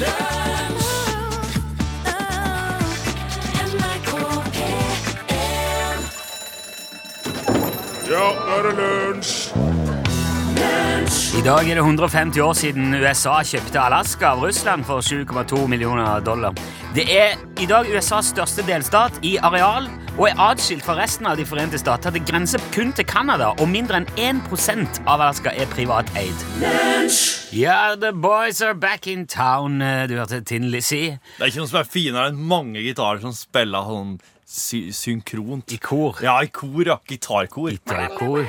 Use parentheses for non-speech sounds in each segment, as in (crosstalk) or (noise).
Ja, nå er det lunsj! I dag er det 150 år siden USA kjøpte Alaska av Russland for 7,2 millioner dollar. Det er i dag USAs største delstat i areal og er atskilt fra resten av De forente stater. Det grenser kun til Canada, og mindre enn 1% av Alaska er privateid. Ja, the boys are back in town. Du hørte Tin Lizzie Det er ikke noe som er finere enn mange gitarer som spiller sånn sy synkront. i kor. Ja, i kor, ja. Gitarkor. Gitarkor.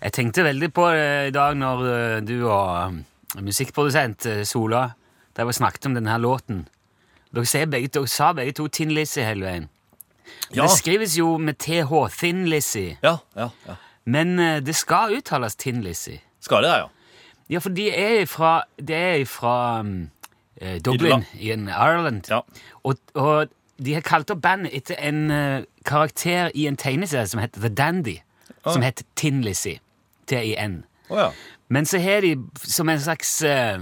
Jeg tenkte veldig på det i dag når eh, du og eh, musikkprodusent eh, Sola der vi snakket om denne låten. Dere, begge, dere sa begge to Tin Lizzie hele veien. Ja. Det skrives jo med TH, Thin Lizzie, Ja, ja, ja. men eh, det skal uttales Tin Lizzie. Skal det, ja? Ja, for de er fra, de er fra um, eh, Dublin i Ireland. Ja. Og, og de har kalt opp bandet etter en eh, karakter i en tegneserie som heter The Dandy, som heter Tin Lizzie. T-I-N. Å ja. Men så har de som en slags eh,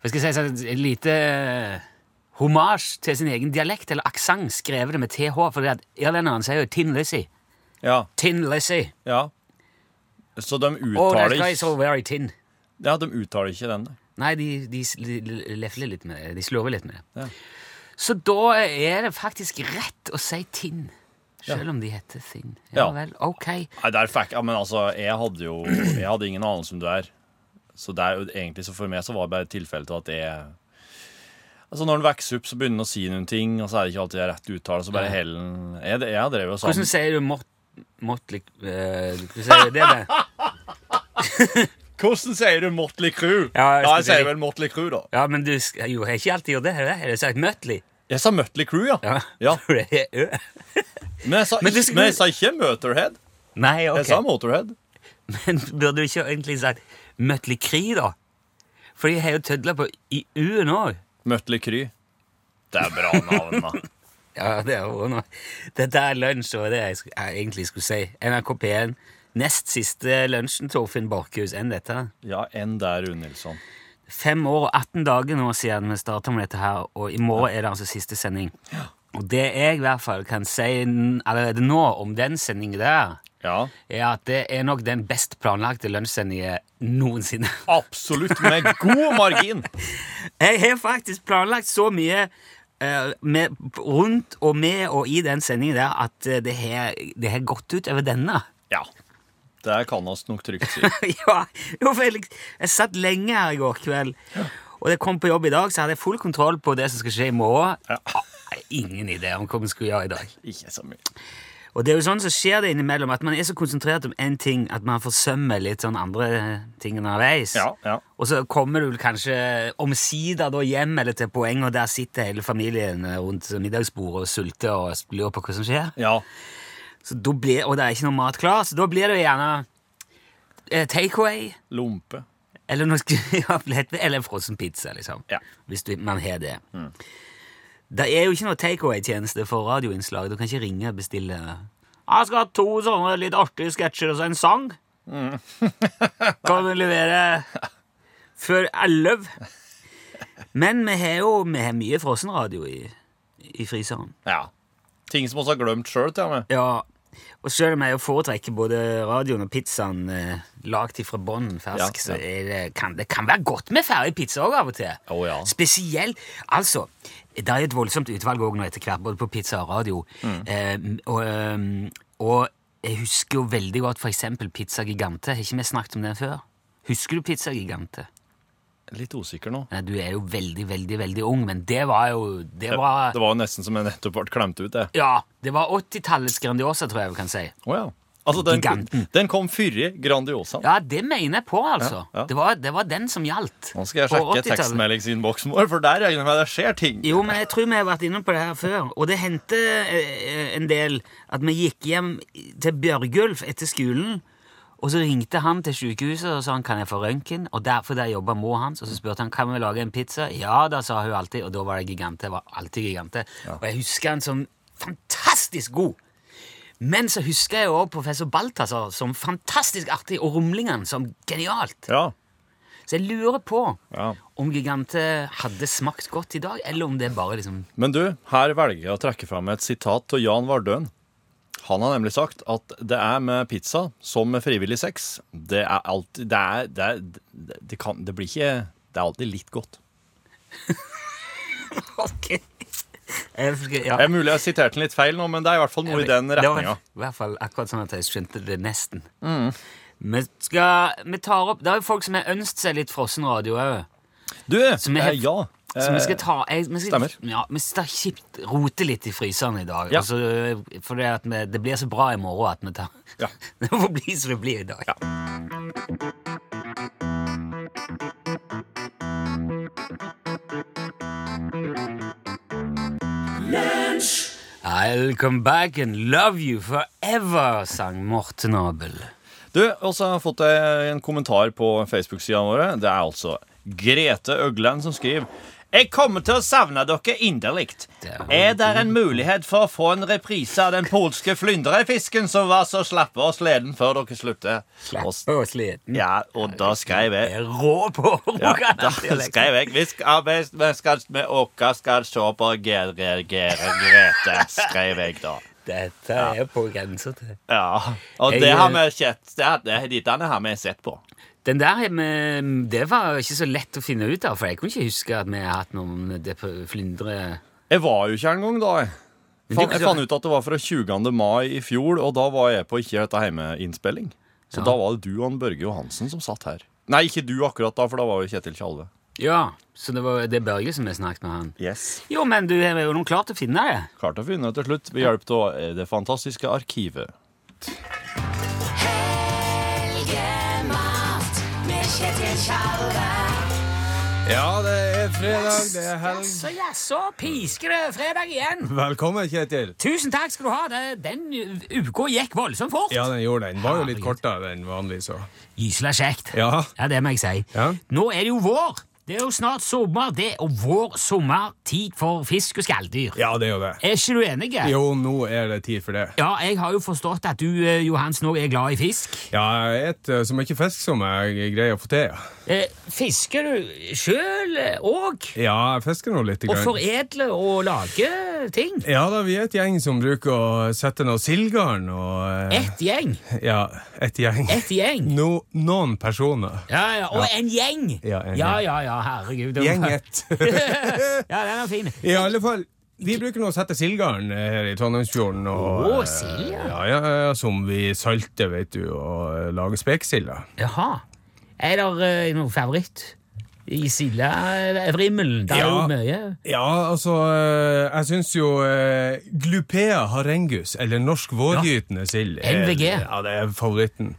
Hva skal jeg si sånn, Et lite uh, homasj til sin egen dialekt eller aksent skrevet det med TH. For irlenderne sier jo Tin Lizzie. Ja. Tin Lizzie. ja. Så de Oh, uttaler guy is so very tin. Ja, de uttaler ikke den. da. Nei, de, de, de lefler litt med det. De slurver litt med det. Ja. Så da er det faktisk rett å si Tin. Selv om de heter Thin. Ja, Ja. vel, ok. Nei, der fikk ja, Men altså, jeg hadde jo Jeg hadde ingen anelse om du er. Så det er jo egentlig så for meg så var det bare tilfelle til at jeg Altså Når den vokser opp, så begynner den å si noen ting, og så er det ikke alltid rett uttale. Så bare Ja. heller en Jeg, jeg drevet sånn. Hvordan sier du mot, Motley eh, Hvordan sier du det? det? (laughs) Hvordan sier du Motley Crew? Ja, jeg ja, jeg sier vel Motley Crew, da. Ja, men du jo, jeg har ikke alltid gjort det. Har jeg Har sagt Mutley? Jeg sa Motley Crew, ja. Ja. Ja. (laughs) Men, jeg sa Men du men jeg sa ikke Motorhead. Nei, ok. Jeg sa Motorhead. Men burde du ikke egentlig sagt Mutley Cree, da? For jeg har jo tødla på i U-en òg. Motley Kry. Det er bra navn, da. (laughs) Ja, det er jo noe. Dette er lunsj, og det jeg, jeg egentlig skulle si. NRK P1. Nest siste lunsjen, Torfinn Borchhus, enn dette. Ja, enn der, Rune Nilsson. Fem år og 18 dager nå siden vi starta med dette her, og i morgen er det altså siste sending. Og det jeg i hvert fall kan si allerede nå om den sendingen der, Ja, er at det er nok den best planlagte lunsjsendingen noensinne. absolutt. Med god margin. (laughs) Jeg har faktisk planlagt så mye eh, med, rundt og med og i den sendingen der at eh, det har, det har gått ut over denne. Ja. Det kan vi nok trygt si. (laughs) ja, jo, for jeg, satt lenge her i går kveld, og da jeg kom på jobb i dag, så hadde jeg full kontroll på det som skal skje i morgen. Ja. Ah, Ingen idé om hva vi skulle gjøre i dag. Ikke så mye. Og det er jo sånn som skjer det innimellom, at man er så konsentrert om én ting at man forsømmer litt sånn andre ting underveis. Ja, ja. Og så kommer du kanskje omsider da hjem eller til poeng, og der sitter hele familien rundt middagsbordet og sulter og lurer på hva som skjer. Ja. Så da blir, og det er ikke noe mat klar, så da blir det jo gjerne eh, takeaway. Lompe. Eller, noe, (laughs) eller frossen pizza, liksom. Ja. Hvis du, man har det. Det er jo ikke noe takeaway-tjeneste for radioinnslag. Du kan ikke ringe og bestille Jeg skal ha to sånne litt artige sketsjer og så en sang. (laughs) kan du levere før elleve? Men vi har jo vi har mye frossenradio i, i fryseren. Ja. Ting som vi har glemt sjøl, til og med. Ja, og selv om jeg foretrekker både radioen og pizzaen eh, lagd fra bånn fersk, Ja, så det, kan det kan være godt med ferdig pizza òg av og til. Oh, ja. Spesielt Altså, det er et voldsomt utvalg òg nå etter hvert, både på pizza og radio. Mm. Eh, og, ehm, og jeg husker jo veldig godt eksempel Pizza Gigante. Har ikke vi snakket om den før? Husker du Pizza Gigante? Litt usikker nå. Nei, du er jo veldig, veldig veldig ung, men det var jo Det var, Det var nesten som jeg nettopp ble klemt ut, det. Ja, det var 80-tallets Grandiosa, tror jeg vi kan si. Oh, ja. Altså, den, Giganten. den kom før Grandiosaen. Ja, det mener jeg på, altså. Ja, ja. Det, var, det var den som gjaldt. Nå skal jeg sjekke 80-tallet. tekstmeldingsinnboksen vår, for der regner jeg med det skjer ting. Jo, men jeg tror vi har vært inne på det her før. Og det hendte eh, en del at vi gikk hjem til Bjørgulf etter skolen, og så ringte han til sykehuset og sa han, kan jeg få røntgen. Og derfor der jobba mor hans, og så spurte han kan vi lage en pizza. Ja da, sa hun alltid, og da var det gigante. Var alltid gigante. Og jeg husker han som fantastisk god. Men så husker jeg òg professor Balthazar som fantastisk artig, og rumlingene som genialt. Ja. Så jeg lurer på Ja. om Gigante hadde smakt godt i dag, eller om det bare liksom Men du, her velger jeg å trekke fram et sitat av Jan Vardøen. Han har nemlig sagt at det er med pizza som med frivillig sex. Det er alltid Det er Det, er, det, kan Det blir ikke Det er alltid litt godt. (laughs) Ok. Jeg ja. Det er mulig jeg siterte den litt feil nå, men det er i hvert fall noe i den retninga. i hvert fall akkurat sånn at jeg skjønte det nesten. Mm. Vi skal Vi tar opp Det er jo folk som har ønsket seg litt frossen radio òg. Du, eh, ja. Så vi skal eh, ta jeg, vi skal, stemmer. Ja, vi skal kjipt rote litt i fryseren i dag. Ja. Altså, for det, at vi, det blir så bra i morgen at vi tar Ja. (laughs) Det får bli som det blir i dag. Ja. I'll come back and love you forever, sang Morten Abel. Du, også har jeg fått eh, en kommentar på Facebook-sidene våre. Det er altså Grete Øgland som skriver Jeg kommer til å savne dere inderlig. Er det en mulighet for å få en reprise av den polske flyndrefisken som var så slappe og sleden før dere slutter? Slappe og sleden? ja, og da skrev jeg Jeg er rå på ja, da skrev jeg Vi skal, vi skal, vi åka skal se på Grete, skrev jeg da. Dette er på grensa til Ja, og det har vi sett. Det, det, har vi sett på. Den der med, Det var ikke så lett å finne ut av, for jeg kunne ikke huske at vi har hatt noen flyndre Jeg var jo ikke engang da. Jeg, Fan, jeg fant ut at det var fra 20. mai i fjor, og da var jeg på ikke dette hjemmeinnspilling. Så Ja. da var det du og Børge Johansen som satt her. Nei, ikke du akkurat da, for da var jo Kjetil Tjalve. Ja, så det var det er Børge som har snakket med han. Yes. Jo, men du har jo nå klart å finne det. Klart å finne det til slutt ved hjelp av eh, det fantastiske arkivet. Ja, det er fredag, det er helg. Så jaså, pisker det fredag igjen. Velkommen, Kjetil. Tusen takk skal du ha. Det, den uka gikk voldsomt fort. Ja, den gjorde. Den var jo litt kortere enn vanlig, så. Gysla kjekt. Ja. Ja, det må jeg si. Ja. Nå er det jo vår. Det er jo snart sommer, det, og vår sommer, tid for fisk og skalldyr. Ja, det er jo det. Er ikke du enig? Jo, nå er det tid for det. Ja, jeg har jo forstått at du, Johans, nå er glad i fisk. Ja, jeg spiser så mye fisk som jeg greier å få til. ja. Eh, fisker du sjøl òg? Ja, jeg fisker nå litt. Og Grann. foredler og lager ting? Ja da, vi er et gjeng som bruker å sette noe sildgarn og eh, Ett gjeng. Ja, et gjeng. Et gjeng. No, noen personer. Ja, ja, Og en gjeng! Ja, en ja, gjeng. ja, ja, herregud. Gjenget. (laughs) ja, den er fin. I alle fall, vi bruker nå å sette sildgarn eh, her i Trondheimsfjorden. Og, Å, eh, sild, ja. ja, ja, ja, Som vi salter, vet du, og eh, lager av. Jaha. Er det uh, noe favoritt i sildevrimmelen? Det er jo Ja. mye. Ja, altså eh, Jeg syns jo eh, Glupea harengus, eller norsk vårgytende sild, er- NVG. Ja, det er favoritten.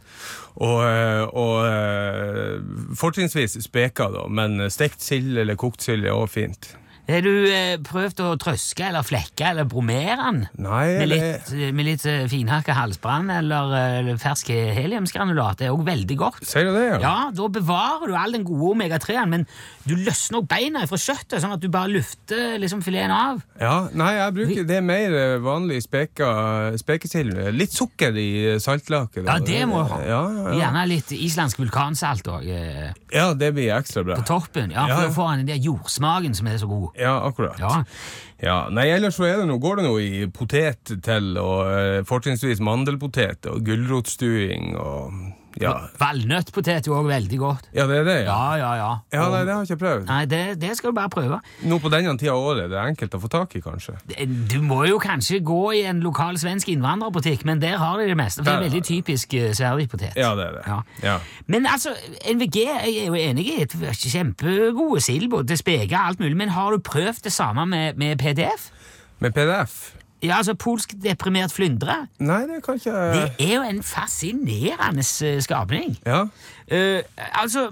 Og, eh, og eh, fortrinnsvis speka, da, men stekt sild eller kokt sild er òg fint. Har du eh, prøvd å trøske eller flekke eller bromere den? Nei, Med eller- litt, med litt eh, finhakka halsbrann eller eh, fersk heliumsgranulat. Det er òg veldig godt. Sier du det, ja? Ja, Da bevarer du all den gode omega-3-en, men du løsner også beina fra kjøttet, sånn at du bare lufter liksom fileten av. Ja, Nei, jeg bruker det er mer eh, vanlig speka spekesild. Litt sukker i saltlaket. Ja, det må du ha. Ja, ja. Gjerne litt islandsk vulkansalt òg eh, ja, det blir ekstra bra. på toppen. Ja, Ja, For ja. å få den der jordsmaken som er så god. Ja, akkurat. Ja, Ja, nei, ellers så det noe, går det noe i potet til, og eh, fortrinnsvis mandelpotet og gulrotstuing og ja. Valnøttpotet er òg veldig godt. ja, det er det, ja. Ja, ja, ja. Ja, nei, det har jeg ikke prøvd. Nei, det, det skal du bare prøve. Nå på denne tida av året det er enkelt å få tak i, kanskje. Du må jo kanskje gå i en lokal svensk innvandrerbutikk, men der har de det meste. For det er veldig typisk uh. Ja, det er det. Ja. Ja. Men altså, NVG jeg er jo enig i et kjempegode sild, både speke og alt mulig, men har du prøvd det samme med, med PDF? Med PDF? Ja, altså polsk deprimert flyndre. Nei, det kan ikke Det er jo en fascinerende eh, skapning. Ja. Uh, altså,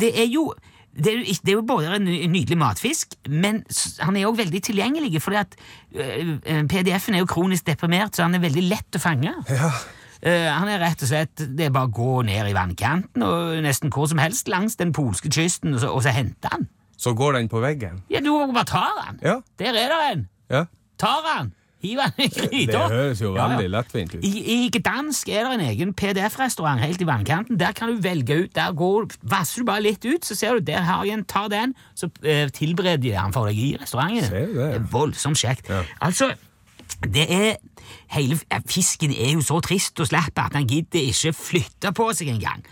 det er jo det er, jo, det er jo både en nydelig matfisk, men han er òg veldig tilgjengelig. fordi at eh, PDF-en er jo kronisk deprimert, så han er veldig lett å fange. ja. Uh, han er rett og slett Det er bare å gå ned i vannkanten og nesten hvor som helst langs den polske kysten, og så, og så hente han. Så går den på veggen? Ja, du bare tar han. Ja. Der er det en. Ja. Tar han. Hiv (laughs) den i Det høres jo Ja, ja. veldig lettvint ut. I, I Gdansk er det en egen PDF-restaurant helt i vannkanten. Der kan du velge ut, der går, vasser du bare litt ut, så ser du der har jeg en, ta den, så eh, tilbereder de den for deg i restauranten. Ser du det? er voldsomt kjekt. Ja. Altså, det er hele, Fisken er jo så trist og slapp at han gidder ikke flytte på seg engang.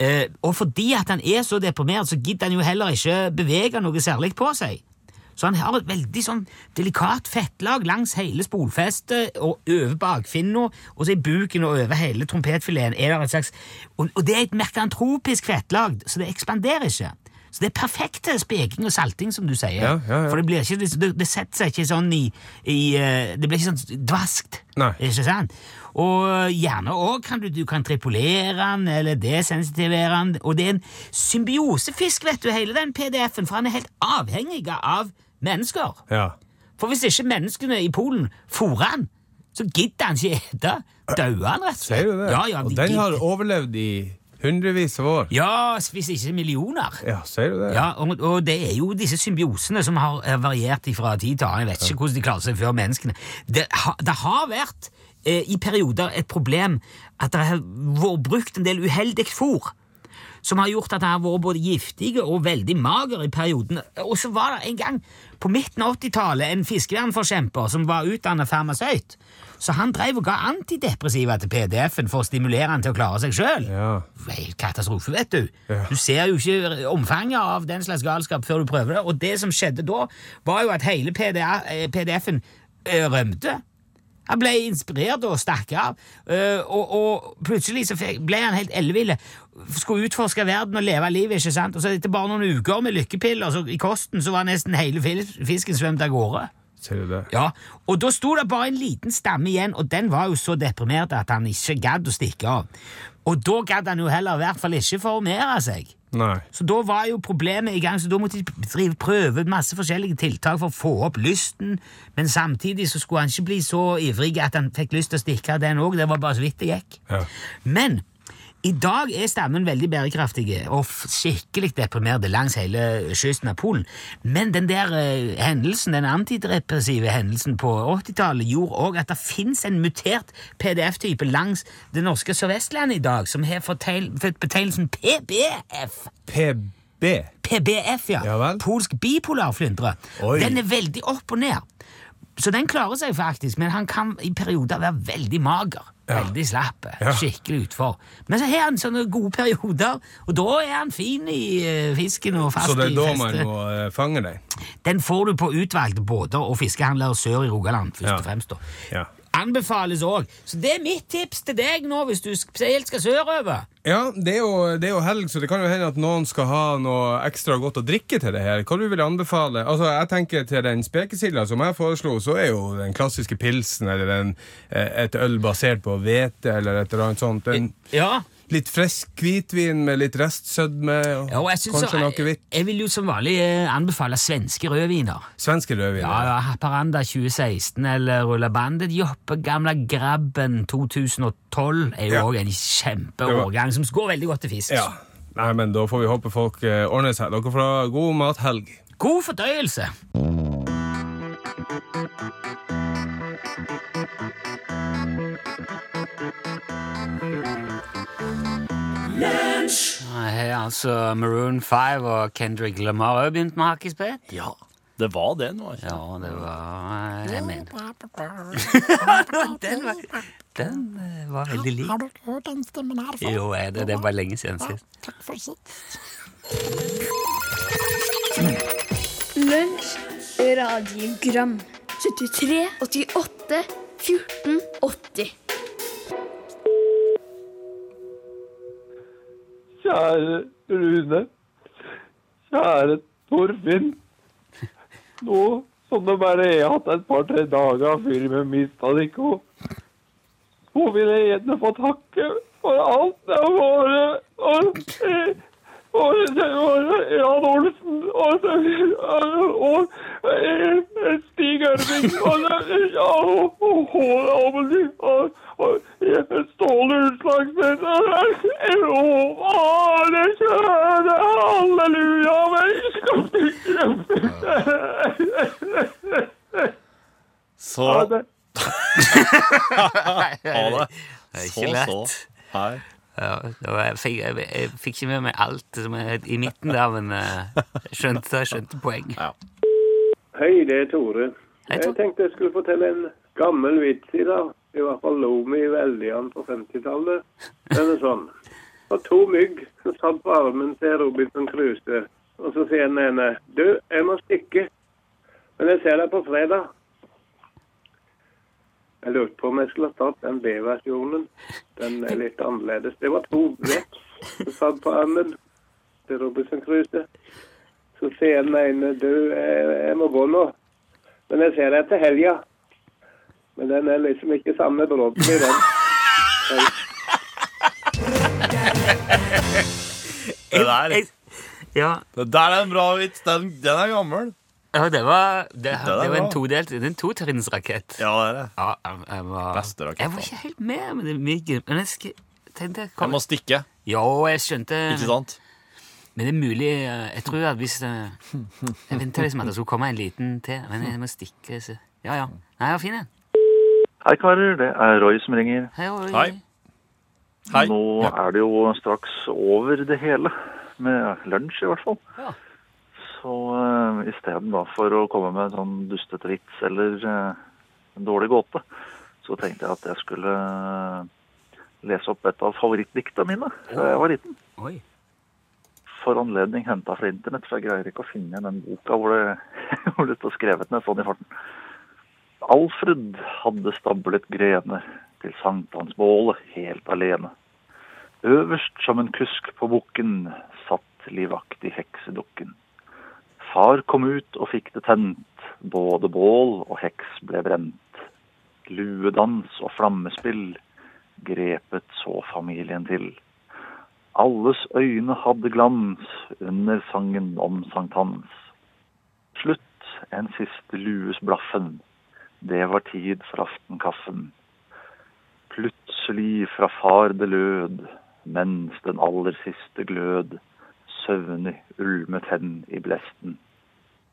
Eh, og fordi at han er så deprimert, så gidder han jo heller ikke bevege noe særlig på seg. Så han har et veldig sånn delikat fettlag langs hele spolfestet og over bakfinna, og så i buken og over hele trompetfileten er det et slags Og, og det er et merkantropisk fettlag, så det ekspanderer ikke. Så det er perfekt til speking og salting, som du sier. Ja, ja, ja. For det, blir ikke, det, det setter seg ikke sånn i, i eh, Det blir ikke sånn dvaskt. Nei. Ikke sant? Og gjerne òg kan du, du kan tripolere den eller desensitivere den. Og det er en symbiosefisk, vet du, hele den PDF-en, for han er helt avhengig av mennesker. Ja. For hvis ikke menneskene i Polen fôrer han, så gidder han ikke ete. Dauer han, rett og slett. Sier du det? Ja, ja, og den har overlevd i hundrevis av år. Ja, hvis ikke millioner. Ja, sier du det? Ja, og, og det er jo disse symbiosene som har eh, variert fra tid til annen. Jeg vet ikke hvordan de klarer seg før menneskene. Det, ha, det har vært eh, i perioder et problem at det har vært brukt en del uheldig fôr. Som har gjort at han har vært både giftig og veldig mager i perioden. Og så var det en gang på midten av 80-tallet en fiskevernforkjemper som var utdannet farmasøyt. Så han drev og ga antidepressiva til PDF-en for å stimulere han til å klare seg sjøl. Ja. Katastrofe, vet du. Ja. Du ser jo ikke omfanget av den slags galskap før du prøver det. Og det som skjedde da, var jo at hele eh, PDF-en eh, rømte. Han ble inspirert og stakk av, eh, og, og plutselig så ble han helt elleville. Skulle utforske verden og leve livet, ikke sant? Og så etter bare noen uker med lykkepiller så i kosten, så var nesten hele fisken svømt av gårde. Ser du det? Ja, og da sto det bare en liten stamme igjen, og den var jo så deprimert at han ikke gadd å stikke av. Og da gadd han jo heller i hvert fall ikke formere seg. Nei. Så da var jo problemet i gang, så da måtte de prøve masse forskjellige tiltak for å få opp lysten, men samtidig så skulle han ikke bli så ivrig at han fikk lyst til å stikke av den òg, det var bare så vidt det gikk. Ja. Men i dag er stammen veldig bærekraftig og skikkelig deprimerte langs hele kysten av Polen. Men den der eh, hendelsen, den antidepressive hendelsen på 80-tallet gjorde òg at det fins en mutert PDF-type langs det norske Sør-Vestlandet i dag, som har fått betegnelsen PBF. PB. PBF, ja. Ja. Polsk bipolarflyndre. Den er veldig opp og ned. Så den klarer seg faktisk, men han kan i perioder være veldig mager. Ja. Veldig slapp. Ja. Skikkelig utfor. Men så har han sånne gode perioder, og da er han fin i uh, fisken og fast Så det er da man må uh, fange den? Den får du på utvalgte båter og fiskehandlere sør i Rogaland, først Ja. og fremst. da. Ja. Anbefales òg. Så det er mitt tips til deg nå, hvis du helt skal sørover. Ja, det er, jo, det er jo helg, så det kan jo hende at noen skal ha noe ekstra godt å drikke til det her. Hva du vil anbefale? Altså, jeg tenker Til den spekesilda som jeg foreslo, så er jo den klassiske pilsen eller en, eh, et øl basert på hvete eller et eller annet sånt. Den, Ja, litt frisk hvitvin med litt restsødme og ja og jeg, kanskje så, noe hvitt. jeg vil jo som vanlig eh, anbefale svenske rødviner. Svenske rødviner? Ja, ja, Haparanda 2016 eller Rulla Bandet Joppe, gamle Grabben 2012 er jo Ja. en kjempeårgang som går veldig godt til fisk. Ja. Nei, men Da får vi håpe folk eh, ordner seg. Dere får ha god mathelg. God fordøyelse! Har altså Maroon 5 og Kendrick Lamar har begynt med hakkespett. Ja, det var det nå. ikke? Ja, det var Jeg mener (laughs) Den var, den eh, var veldig lik. Har du hørt den stemmen her før? Jo, er det, det var lenge siden sist. Takk for sist. Lunsj, radiogram 73, 88, 14, 80 Kjære Rune. Kjære Torfinn. Nå som det bare er hatt et par-tre dager før vi mista dere, så vil jeg gjerne få takke for alt det har vært. Og, Jan Olsen og, og, Stig Ørving og, og, og Hål Amelie og, og Ståle Utslagsnes og Arne Kjøne, halleluja Så Ha det. (laughs) Det er ikke Så, lett. så. Hei. Ja, jeg, fikk, jeg, jeg fikk ikke med meg alt som er i midten der, men eh, jeg skjønte, jeg skjønte poeng. Ja. Hei, det er Tore. Hei, Tore. Jeg tenkte jeg skulle fortelle en gammel vits i dag. I hvert fall lo vi veldig an på 50-tallet. Den er sånn. Det var to mygg som satt på armen til Robinson Crusoe. Og så sier den ene Du, jeg må stikke. Men jeg ser deg på fredag. Jeg lurte på om jeg skulle ha tatt den B-versjonen. Den er litt annerledes. Det var to veps som satt på armen til Robinson Crusoe. Så sier den ene Du, jeg, jeg må gå nå. Men jeg ser deg til helga. Men den er liksom ikke samme brodden i den. Det der, Jeg, ja, det der er en bra vits. Den, den er gammel. Ja, det var, det, det, det var en todelt Det er en totrinnsrakett. Ja, det er det. Ja, jeg, jeg, var, Beste rakett. jeg var ikke helt med men, det. Men jeg sk- tenkte Jeg kom, må stikke, Jo, jeg skjønte ikke sant? Men det er mulig eh, Jeg tror at hvis Jeg venta liksom at det skulle komme en liten til, men jeg må stikke. Så. Ja, ja. Nei, ja, fin en. Hei karer, det er Roy som ringer. Hei, Roy. Hei. Hei. Nå Ja. er det jo straks over det hele, med lunsj i hvert fall. Ja. Så uh, istedenfor for å komme med en sånn dustete vits eller uh, en dårlig gåte, så tenkte jeg at jeg skulle eh, lese opp et av favorittdikta mine da jeg var liten. Oi. For anledning henta fra internett, for jeg greier ikke å finne den boka hvor det, (laughs) hvor det står skrevet ned sånn i farten. Alfred hadde stablet grener til sankthansbålet helt alene. Øverst som en kusk på bukken satt livaktig heksedukken. Far kom ut og fikk det tent, både bål og heks ble brent. Luedans og flammespill grepet så familien til. Alles øyne hadde glans under sangen om sankthans. Slutt en siste lues blaffen, det var tid for aftenkaffen. Plutselig fra far det lød, mens den aller siste glød, søvnig ulmet hen i blesten.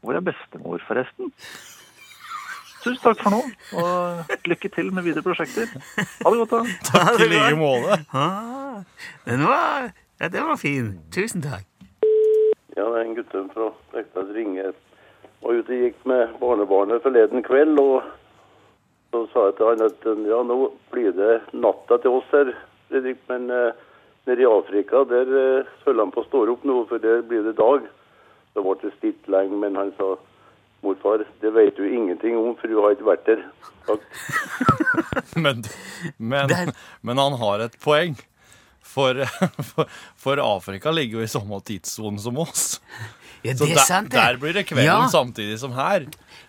Hvor er bestemor, forresten? Tusen takk for nå, og lykke til med videre prosjekter. Ha det godt, da. (laughs) Takk i like måte. Ah, den var, ja, den var fin. Tusen takk. Ja, det er en gutte fra Rekdal Ringe. Var ute og gikk med barnebarnet forleden kveld, og så sa jeg til han at ja, nå blir det natta til oss her, Fredrik, men uh, nede i Afrika, der uh, følger han på å stå opp nå, for der blir det dag. Så ble det stilt lenge, men han sa morfar, det vet du ingenting om, for du har ikke vært der. Takk. (laughs) Men, men, men han har et poeng. For, for, for Afrika ligger jo i samme tidssone som oss. Ja, det er sant, det. der blir det kvelden Ja. samtidig som her.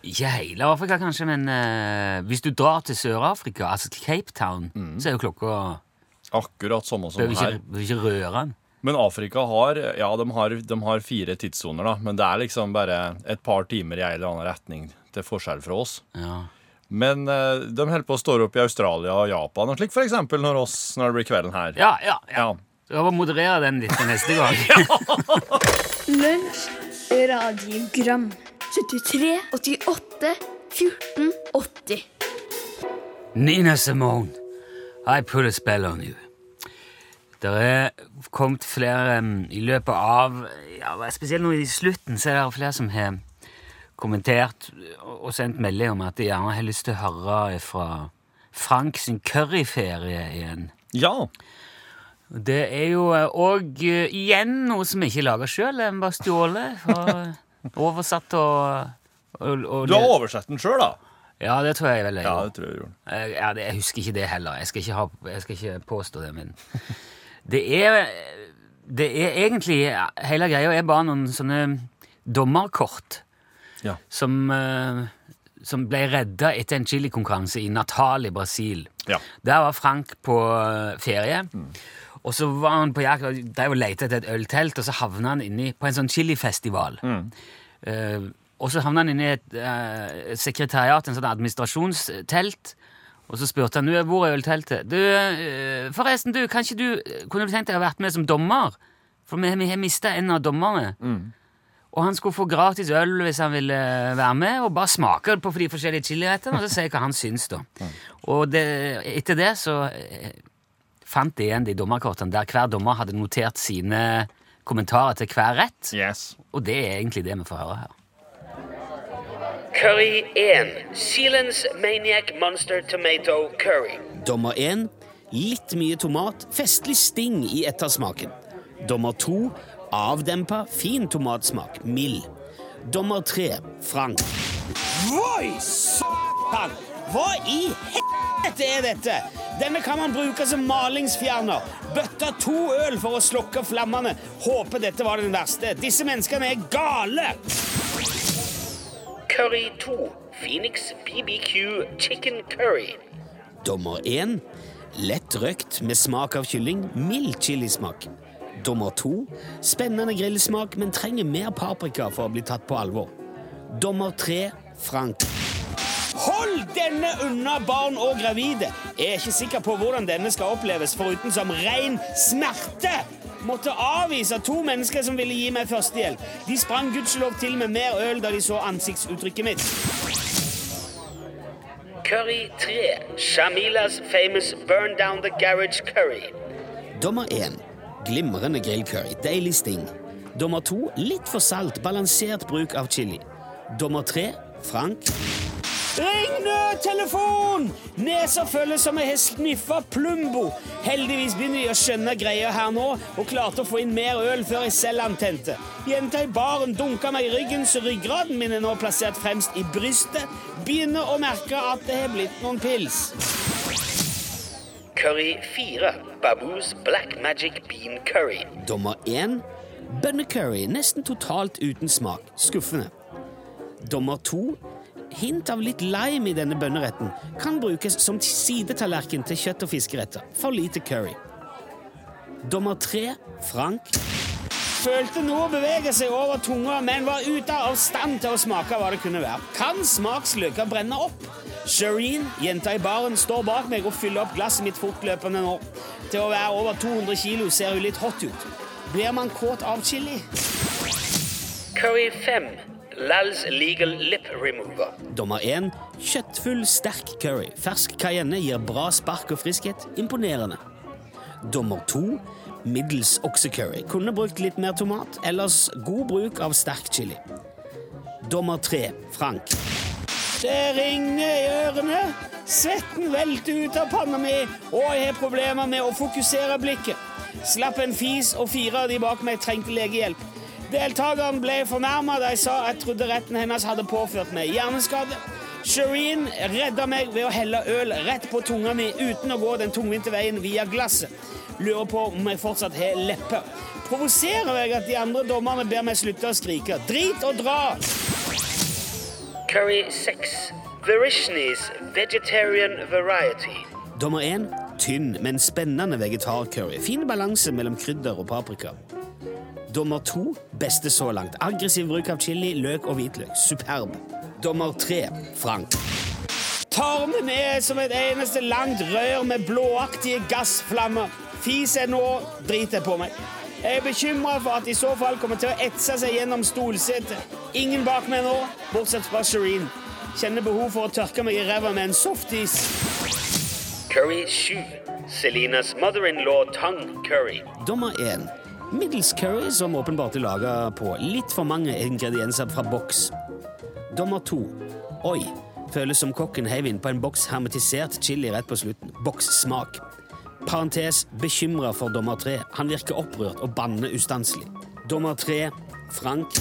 Ikke hele Afrika, kanskje, men uh, hvis du drar til Sør-Afrika, altså til Cape Town, så er jo klokka Akkurat samme som her. ikke, bør behøver ikke røre den. Men Afrika har ja, de har, de har fire tidssoner, da. Men det er liksom bare et par timer i en eller annen retning til forskjell fra oss. Ja. Men eh, de holder på å stå opp i Australia og Japan, og slik for eksempel når, oss, når det blir kvelden her. Ja, ja, ja. Ja. Jeg må moderere den litt til neste gang. (laughs) Lunsj, radiogram 73, 88, 14, 80 Nina Simone, I put a spell on you. Det er kommet flere um, i løpet av ja, Spesielt nå i slutten så er det flere som har kommentert og sendt melding om at de gjerne har lyst til å høre fra Frank sin curryferie igjen. ja. Det er jo òg igjen noe som vi ikke lager sjøl. en bare stjålet og (laughs) oversatt og, og, og Du har oversett den sjøl, da? Ja, det tror jeg vel jeg Ja, det tror jeg gjorde. Eh, Ja, det, jeg husker ikke det heller. Jeg skal ikke, ha, jeg skal ikke påstå det, men (laughs) det er, det er egentlig Hele greia er bare noen sånne dommerkort Ja. som, eh, som ble redda etter en chilikonkurranse i Natal i Brasil. Ja. Der var Frank på ferie. ferie. Og så var han på jakt og drev og lette etter et øltelt, og så havna han inni på en sånn chilifestival. Eh, og så havna han inne i et uh, sekretariat, en sånn administrasjonstelt. Og så spurte han «Du, hvor er ølteltet. Du, eh, forresten, du, kanskje du Kunne du tenkt deg å ha vært med som dommer? For vi, vi har mista en av dommerne. Og han skulle få gratis øl hvis han ville være med, og bare smake på de forskjellige chilirettene, og så si hva han syns, da. Og det, etter det så eh, fant de igjen de dommerkortene der hver dommer hadde notert sine kommentarer til hver rett. Yes. Og det er egentlig det vi får høre her. Curry 1. Sealance Maniac Monster Tomato Curry. Dommer 1. Litt mye tomat, festlig sting i ettersmaken. Dommer 2. Avdempa, fin tomatsmak, mild. Dommer 3. Frank. Voi, satan! Hva i helvete er dette? Denne kan man bruke som malingsfjerner. Bøtta to øl for å slokke flammene. Håper dette var den verste. Disse menneskene er gale! Curry 2. Phoenix BBQ Chicken Curry. Dommer 1. Lett røkt med smak av kylling, mild chilismak. Dommer 2. Spennende grillsmak, men trenger mer paprika for å bli tatt på alvor. Dommer 3. Frank. Hold denne unna barn og gravide! Jeg er ikke sikker på hvordan denne skal oppleves, foruten som ren smerte. Måtte avvise to mennesker som ville gi meg førstehjelp. De sprang gudskjelov til med mer øl da de så ansiktsuttrykket mitt. Curry 3. Shamilas famous Burn Down the Garage Curry. Dommer 1. Glimrende grillcurry. Deilig sting. Dommer 2. Litt for salt. Balansert bruk av chili. Dommer 3. Frank. Ring nødtelefon! Nesa føles som jeg har sniffa Plumbo. Heldigvis begynner de å skjønne greia her nå, og klarte å få inn mer øl før jeg selv antente. Jenta i baren dunka meg i ryggen, så ryggraden min er nå plassert fremst i brystet. Begynner å merke at det har blitt noen pils. Curry 4. Baboos Black Magic Bean Curry. Dommer 1. Bønnecurry. Nesten totalt uten smak. Skuffende. Dommer 2. Hint av litt lime i denne bønneretten kan brukes som sidetallerken til kjøtt- og fiskeretter. For lite curry. Dommer tre, Frank. Følte noe bevege seg over tunga, men var ute av stand til å smake hva det kunne være. Kan smaksløker brenne opp? Shireen, jenta i baren, står bak meg og fyller opp glasset mitt fortløpende nå. Til å være over 200 kilo ser hun litt hot ut. Blir man kåt av chili? Curry 5. Lal's Legal Lip Remover. Dommer 1. Kjøttfull, sterk curry. Fersk cayenne gir bra spark og friskhet. Imponerende. Dommer 2. Middels oksekurry. Kunne brukt litt mer tomat. Ellers god bruk av sterk chili. Dommer 3. Frank. Det ringer i ørene. Svetten velter ut av panna mi, og jeg har problemer med å fokusere blikket. Slapp en fis, og fire av de bak meg trengte legehjelp. Deltakeren ble fornærma da jeg sa jeg trodde retten hennes hadde påført meg hjerneskade. Shireen redda meg ved å helle øl rett på tunga mi uten å gå den tungvinte veien via glasset. Lurer på om jeg fortsatt har lepper. Provoserer jeg at de andre dommerne ber meg slutte å skrike? Drit og dra! Curry 6. Verishni's Vegetarian Variety. Dommer 1. Tynn, men spennende vegetarcurry. Fin balanse mellom krydder og paprika. Dommer to Beste så langt. Aggressiv bruk av chili, løk og hvitløk. Superb. Dommer tre Frank. Tarmen er som et eneste langt rør med blåaktige gassflammer. Fis er nå, driter på meg. Jeg er bekymra for at i så fall kommer til å etse seg gjennom stolsetet. Ingen bak meg nå, bortsett fra Shireen. Kjenner behov for å tørke meg i ræva med en softis. Curry 7. Selinas mother-in-law tongue curry. Dommer 1. Middels curry som åpenbart er laga på litt for mange ingredienser fra boks. Dommer to. Oi. Føles som kokken heiv innpå en boks hermetisert chili rett på slutten. Bokssmak. Parentes bekymra for dommer tre. Han virker opprørt og banner ustanselig. Dommer tre, Frank.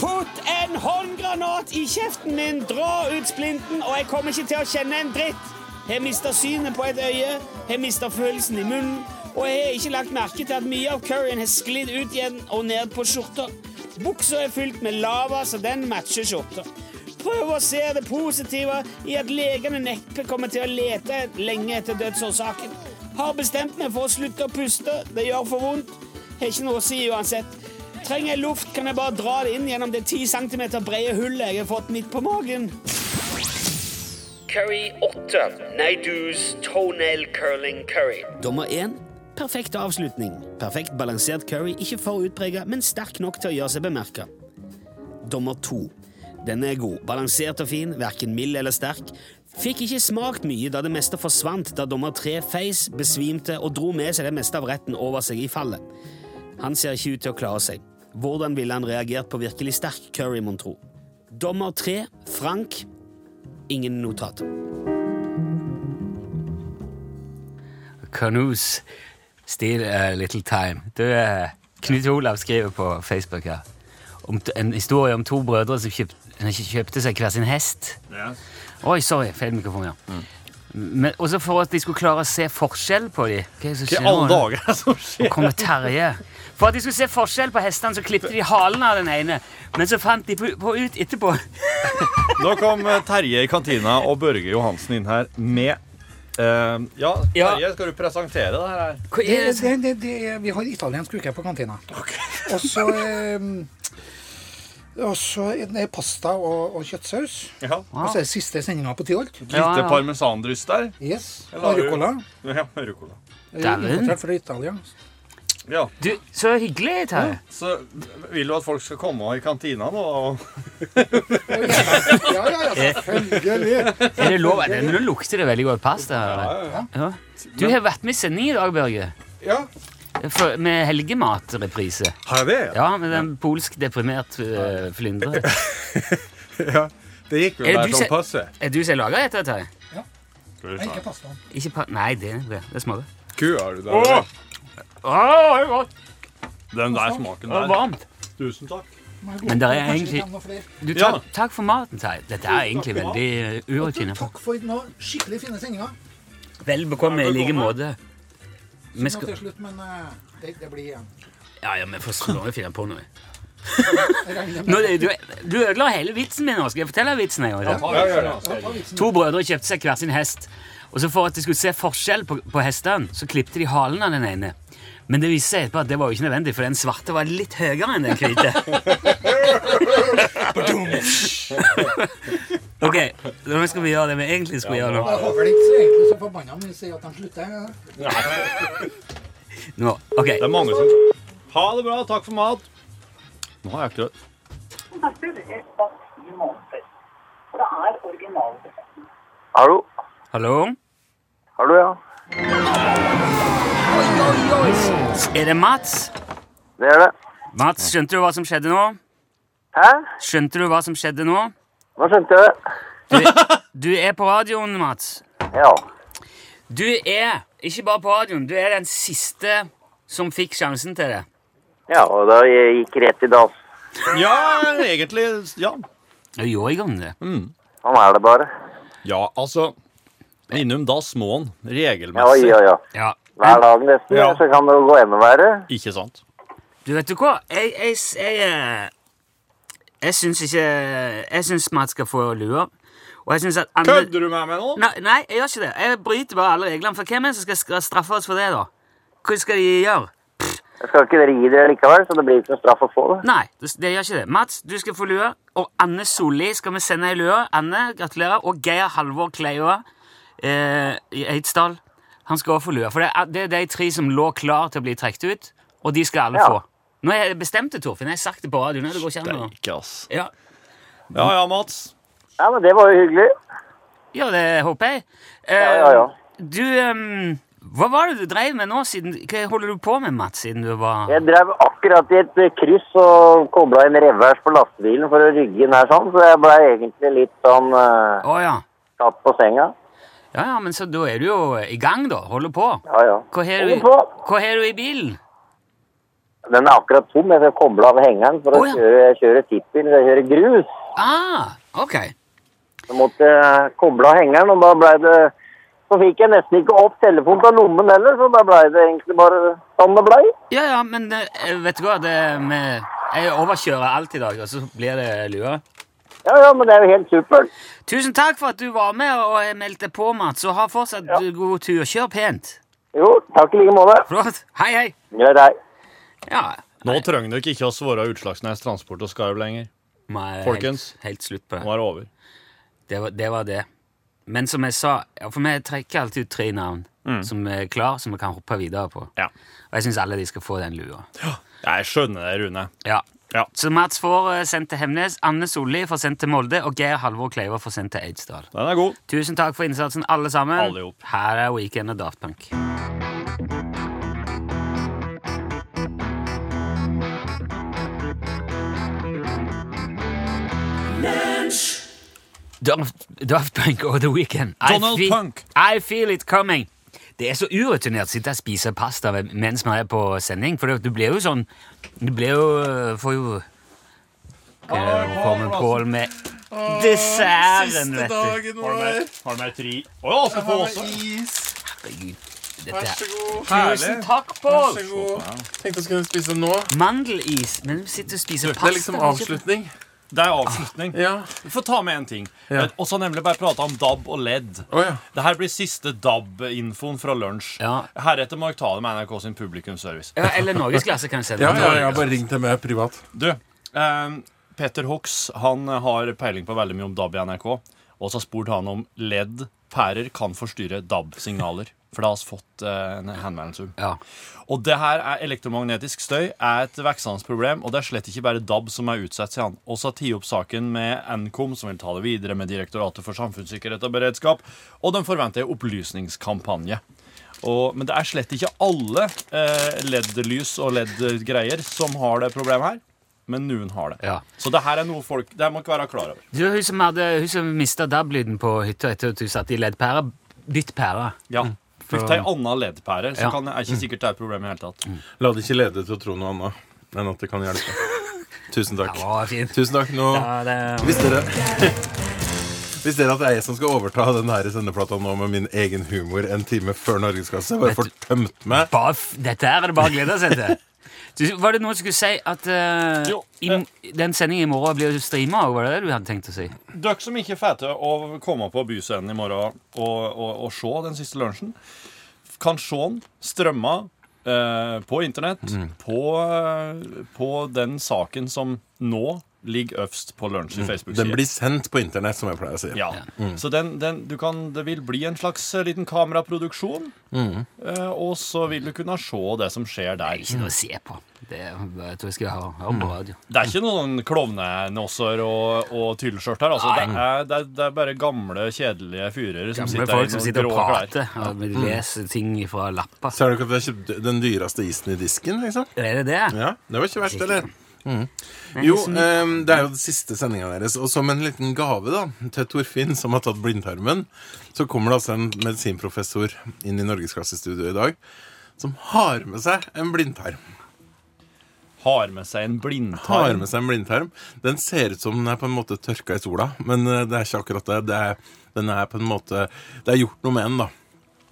Putt en håndgranat i kjeften min! Dra ut splinten, og jeg kommer ikke til å kjenne en dritt! Jeg mista synet på et øye, jeg mista følelsen i munnen, og jeg har ikke lagt merke til at mye av curryen har sklidd ut igjen og ned på skjorta. Buksa er fylt med lava, så den matcher skjorta. Prøv å se det positive i at legene neppe kommer til å lete lenge etter dødsårsaken. Har bestemt meg for å slutte å puste. Det gjør for vondt. Har ikke noe å si uansett. Trenger jeg luft, kan jeg bare dra det inn gjennom det 10 cm brede hullet jeg har fått midt på magen. Curry 8. Naidu's Toenail Curling Curry. Dommer 1. Perfekt avslutning. Perfekt balansert curry, ikke for utprega, men sterk nok til å gjøre seg bemerka. dommer to. Denne er god. Balansert og fin, verken mild eller sterk. Fikk ikke smakt mye da det meste forsvant da dommer tre feis, besvimte og dro med seg det meste av retten over seg i fallet. Han ser ikke ut til å klare seg. Hvordan ville han reagert på virkelig sterk curry, mon tro? Dommer tre, Frank. Ingen notat. Canoes steal a little time. Du, eh, Knut Olav skriver på Facebook her om en historie om to brødre som kjøpt, kjøpte seg hver sin hest. Oi, sorry, feil mikrofon, ja. Men, også for at de skulle klare å se forskjell på dem Hva er alle dager er som skjer? Og Terje. For at de skulle se forskjell på hestene, så klippte de halen av den ene. Men så fant de på, på ut etterpå Nå kom Terje i kantina og Børge Johansen inn her med eh, Ja, Terje, skal du presentere det her? Det, det, det, det, vi har italiensk uke på kantina. (laughs) Og så eh, og så er det pasta og, og kjøttsaus. Ja. Og så er det siste sendinga på Tyholt. ja. parmesandryst der. Yes. Eller har du- Og rucola. Ja, rucola. Dæven. Fra Italia. Ja. Du, så hyggelig, Terje. Så vil du at folk skal komme i kantina nå? Og... Ja, ja, ja, selvfølgelig. Er det lov? Det, nå lukter det veldig godt pasta. Ja, Ja. Du har vært med i sending i dag, Børge. Ja. For, med helgematreprise. Har jeg det? Ja, med den polsk deprimert uh, flyndre. (laughs) ja. Det gikk vel bare sånn som- passe. Er du som har laga dette, Terje? Ja. ikke pastaen. Ikke pa Nei, det, det, det smaker. Kua har du da. Er godt. Den der smaken der. varmt. Tusen takk. Men det er egentlig du, takk, takk for maten, Tei. Dette er egentlig veldig urutinert. Takk for nå skikkelig fine sendinger. Vel bekomme i like måte. Vi skal til slutt, men eh, det, det blir igjen. Ja, ja, vi får slå og finne på noe. (laughs) Nå, du, du ødela hele vitsen min nå. Skal jeg fortelle vitsen en gang? To brødre kjøpte seg hver sin hest. Og så For at de skulle se forskjell på, på hestene, så klippte de halen av den ene. Men det viste seg etterpå at det var jo ikke nødvendig, for den svarte var litt høyere enn den hvite. (laughs) (laughs) ok, nå skal vi gjøre det vi egentlig skulle gjøre nå. Jeg håper det ikke så egentlig så forbanna om vi sier at de slutter. Ja. nå. Ok, Det er mange som Ha det bra. Takk for mat. Nå har jeg ikke Hallo? Hallo? Hallo, ja. Er det Mats? Det er det. Mats, skjønte du hva som skjedde nå? Hæ? Skjønte du hva som skjedde nå? Nå skjønte jeg det. Du, du er på radioen, Mats. Ja. Du er ikke bare på radioen, du er den siste som fikk sjansen til det. Ja, og da jeg gikk rett i dass. Ja, egentlig Ja. Du gjorde i gang det. Sånn er det bare. Ja, altså Innom dass må han. Ja, Regelmessig. ja, ja. Ja. Hver dag nesten, Ja. så kan det jo gå enda verre. Ikke sant? Du, vet du hva? Jeg, jeg, jeg, eh, jeg syns ikke Jeg syns Mats skal få lua. Og jeg at andre Kødder du med meg nå? Nei, nei, jeg gjør ikke det. Jeg bryter bare alle reglene. For hvem er det som skal straffe oss for det, da? Hva skal de gjøre? Jeg skal ikke dere gi dere likevel, så det blir ikke noe straff å få det. Nei, det, det gjør ikke det. Mats, du skal få lue. Og Anne Solli skal vi sende ei lue. Anne, gratulerer. Og Geir Halvor Kleioa eh, i Eidsdal. Han skal også få lue. For det er, det er de tre som lå klar til å bli trukket ut, og de skal alle Ja. få. Nå har jeg bestemt det, Torfinn. Jeg har sagt det på radioen. Det går ikke an å ass. ja. Ja ja, Mats. Ja, men det var jo hyggelig. ja, det håper jeg. Eh, Ja, ja, ja. Du um, Hva var det du drev med nå? siden, Hva holder du på med, Mats, siden du var Jeg drev akkurat i et eh, kryss og kobla inn revers på lastebilen for å rygge inn her sånn, så jeg ble egentlig litt sånn uh, oh, ja. tatt på senga. Ja, ja, men så da er du jo i gang, da. Holder på. Ja, ja. Hva har du, hva har du i bilen? Den er akkurat tom. Jeg skal koble av hengeren for å Å, ja. kjøre, jeg kjører tippbil, jeg kjører grus. Ah, ok. Så måtte jeg koble av hengeren, og da ble det Så fikk jeg nesten ikke opp telefonen fra lommen heller, så da ble det egentlig bare sånn det blei. Ja, ja, men eh, vet du hva? Det med, jeg overkjører alt i dag, og så blir det lua. Ja, ja, men det er jo helt supert. Tusen takk for at du var med og meldte på, Mats. Og ha fortsatt god tur. Kjør pent. Jo, takk i like måte. Flott. Hei, hei. Greit, hei. Ja. Nå trenger dere ikke å svare Utslagsnes Transport og Skarv lenger. Nei, Folkens. Helt, helt slutt på Nå er det over. Det var, det var det. Men som jeg sa, ja, for vi trekker alltid ut tre navn som er klar, som vi kan hoppe videre på. Ja. Og jeg syns alle de skal få den lua. Jeg skjønner det, Rune. Ja. Ja. Så Mats får eh, sendt til Hemnes, Anne Solli får sendt til Molde, og Geir Halvor Kleiva får sendt til Eidsdal. Den er god. Tusen takk for innsatsen, alle sammen. Alle ihop. Her er Weekend og Daft Punk. Daft, Daft Punk og The Weekend. I Donald feel- Punk. I feel it coming. Det er så urutinert å sitte og spise pasta mens man er på sending, for det- du blir jo sånn Du blir jo Får jo Hva kommer Pål med desserten, vet du. Har du med, tri? Å ja, skal få også. Herregud. Dette er god. Tusen takk, Pål! Vær så. Tenkte jeg skulle spise nå. Mandelis. Men du sitter og spiser pasta. Det er liksom avslutning. Det er avslutning. Ja. Vi får ta med en ting. Ja. Og så nemlig bare prate om DAB og LED. Oh, ja. Det her blir siste DAB-infoen fra lunsj. Ja. Heretter må jeg ta det med NRK sin publikumsservice. Ja, eller Norgesklasse kan sende Ja, ja, har bare ringt til meg privat. Du, eh, Petter Hox han har peiling på veldig mye om DAB i NRK. Og så har spurt han om LED-pærer kan forstyrre DAB-signaler. For da har vi fått eh, en henvendelse. Ja. Og det her er elektromagnetisk støy er et veksende problem, og det er slett ikke bare DAB som er utsatt, sier han. Også har tatt opp saken med Nkom, som vil ta det videre med Direktoratet for samfunnssikkerhet og beredskap, og de forventer en opplysningskampanje. Og, men det er slett ikke alle eh, LED-lys og LED-greier som har det problemet her. Men noen har det. Ja. Så det her er noe folk Det her må ikke være klar over. Du, hun som, hadde, hun som mista DAB-lyden på hytta etter at du satt i leddpære, bytt pære. Ja. Bytt til ei anna LED-pære, så kan, er ikke sikkert det er et problem i hele tatt. La det ikke lede til å tro noe annet enn at det kan hjelpe. (laughs) Tusen takk. Det var fint. Tusen takk. Nå det... visste dere (laughs) Hvis dere at det er jeg som skal overta den her sendeplata nå med min egen humor en time før Norgeskasse, bare får tømt meg dette er det bare å glede seg til. Du, var det noe du skulle si at uh, Jo, i, den sendingen i morgen blir streama? Var det det du hadde tenkt å si? Dere som ikke får til å komme på byscenen i morgen og, og, og se den siste lunsjen, kan se den strømma uh, på internett på, uh, på den saken som nå ligger øverst på lunsj i Den Facebook-sida. blir sendt på internett, som jeg pleier å si. Ja. Så den, den, du kan, det vil bli en slags eh, liten kameraproduksjon. Mm. og så vil du kunne se det som skjer Det der. er ikke noe å se på. Det jeg tror jeg skal ha, ha på radio. Det er ikke noen klovnenosser og, og tyllskjørt her. Altså. Det, er, det, er, det er bare gamle, kjedelige fyrer som Gamle sitter folk som sitter og prater klær. og leser ting fra lapper. Ser dere at jeg kjøpte den dyreste isen i disken, liksom? Er det det? Ja, det var ikke verst, eller? Mm. Jo, um, det er jo den siste sendinga deres. Og som en liten gave da til Torfinn, som har tatt blindtarmen, så kommer det altså en medisinprofessor inn i Norgesklassestudio i dag som har med seg en blindtarm. Har med seg en blindtarm. Har med seg en blindtarm. Den ser ut som den er på en måte tørka i sola, men eh, det er ikke akkurat det. det er, den er på en måte Det er gjort noe med den, da.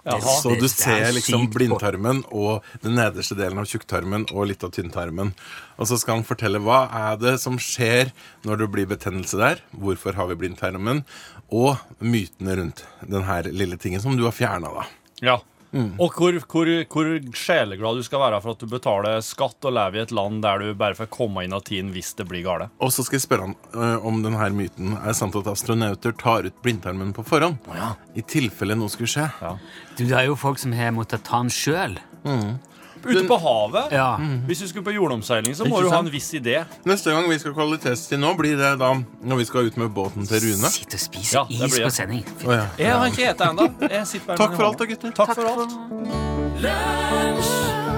Jaha. Så du er ser liksom blindtarmen og den nederste delen av tjukktarmen og litt av tynntarmen. Og så skal han fortelle hva er det som skjer når det blir betennelse der, hvorfor har vi blindtarmen, og mytene rundt den her lille tingen som du har fjerna, da. Ja. Og hvor, hvor, hvor sjeleglad du skal være for at du betaler skatt og lever i et land der du bare får komme inn av tiden hvis det blir gale. Og så skal jeg spørre han uh, om denne myten. Er det sant at astronauter tar ut blindtarmen på forhånd? Ja I tilfelle noe skulle skje. Du, det er jo folk som har måttet ta den sjøl. Ute på havet, Ja. hvis du skulle på jordomseiling, så må Ikke du ha sant? en viss idé. Neste gang vi skal kvalitetstid nå, blir det da når vi skal ut med båten til Rune. Sitt og spis Ja, det is blir på sending. Å, ja. Jeg har ikke spist ennå. Takk for alt da, gutter. Takk for alt. Lunsj,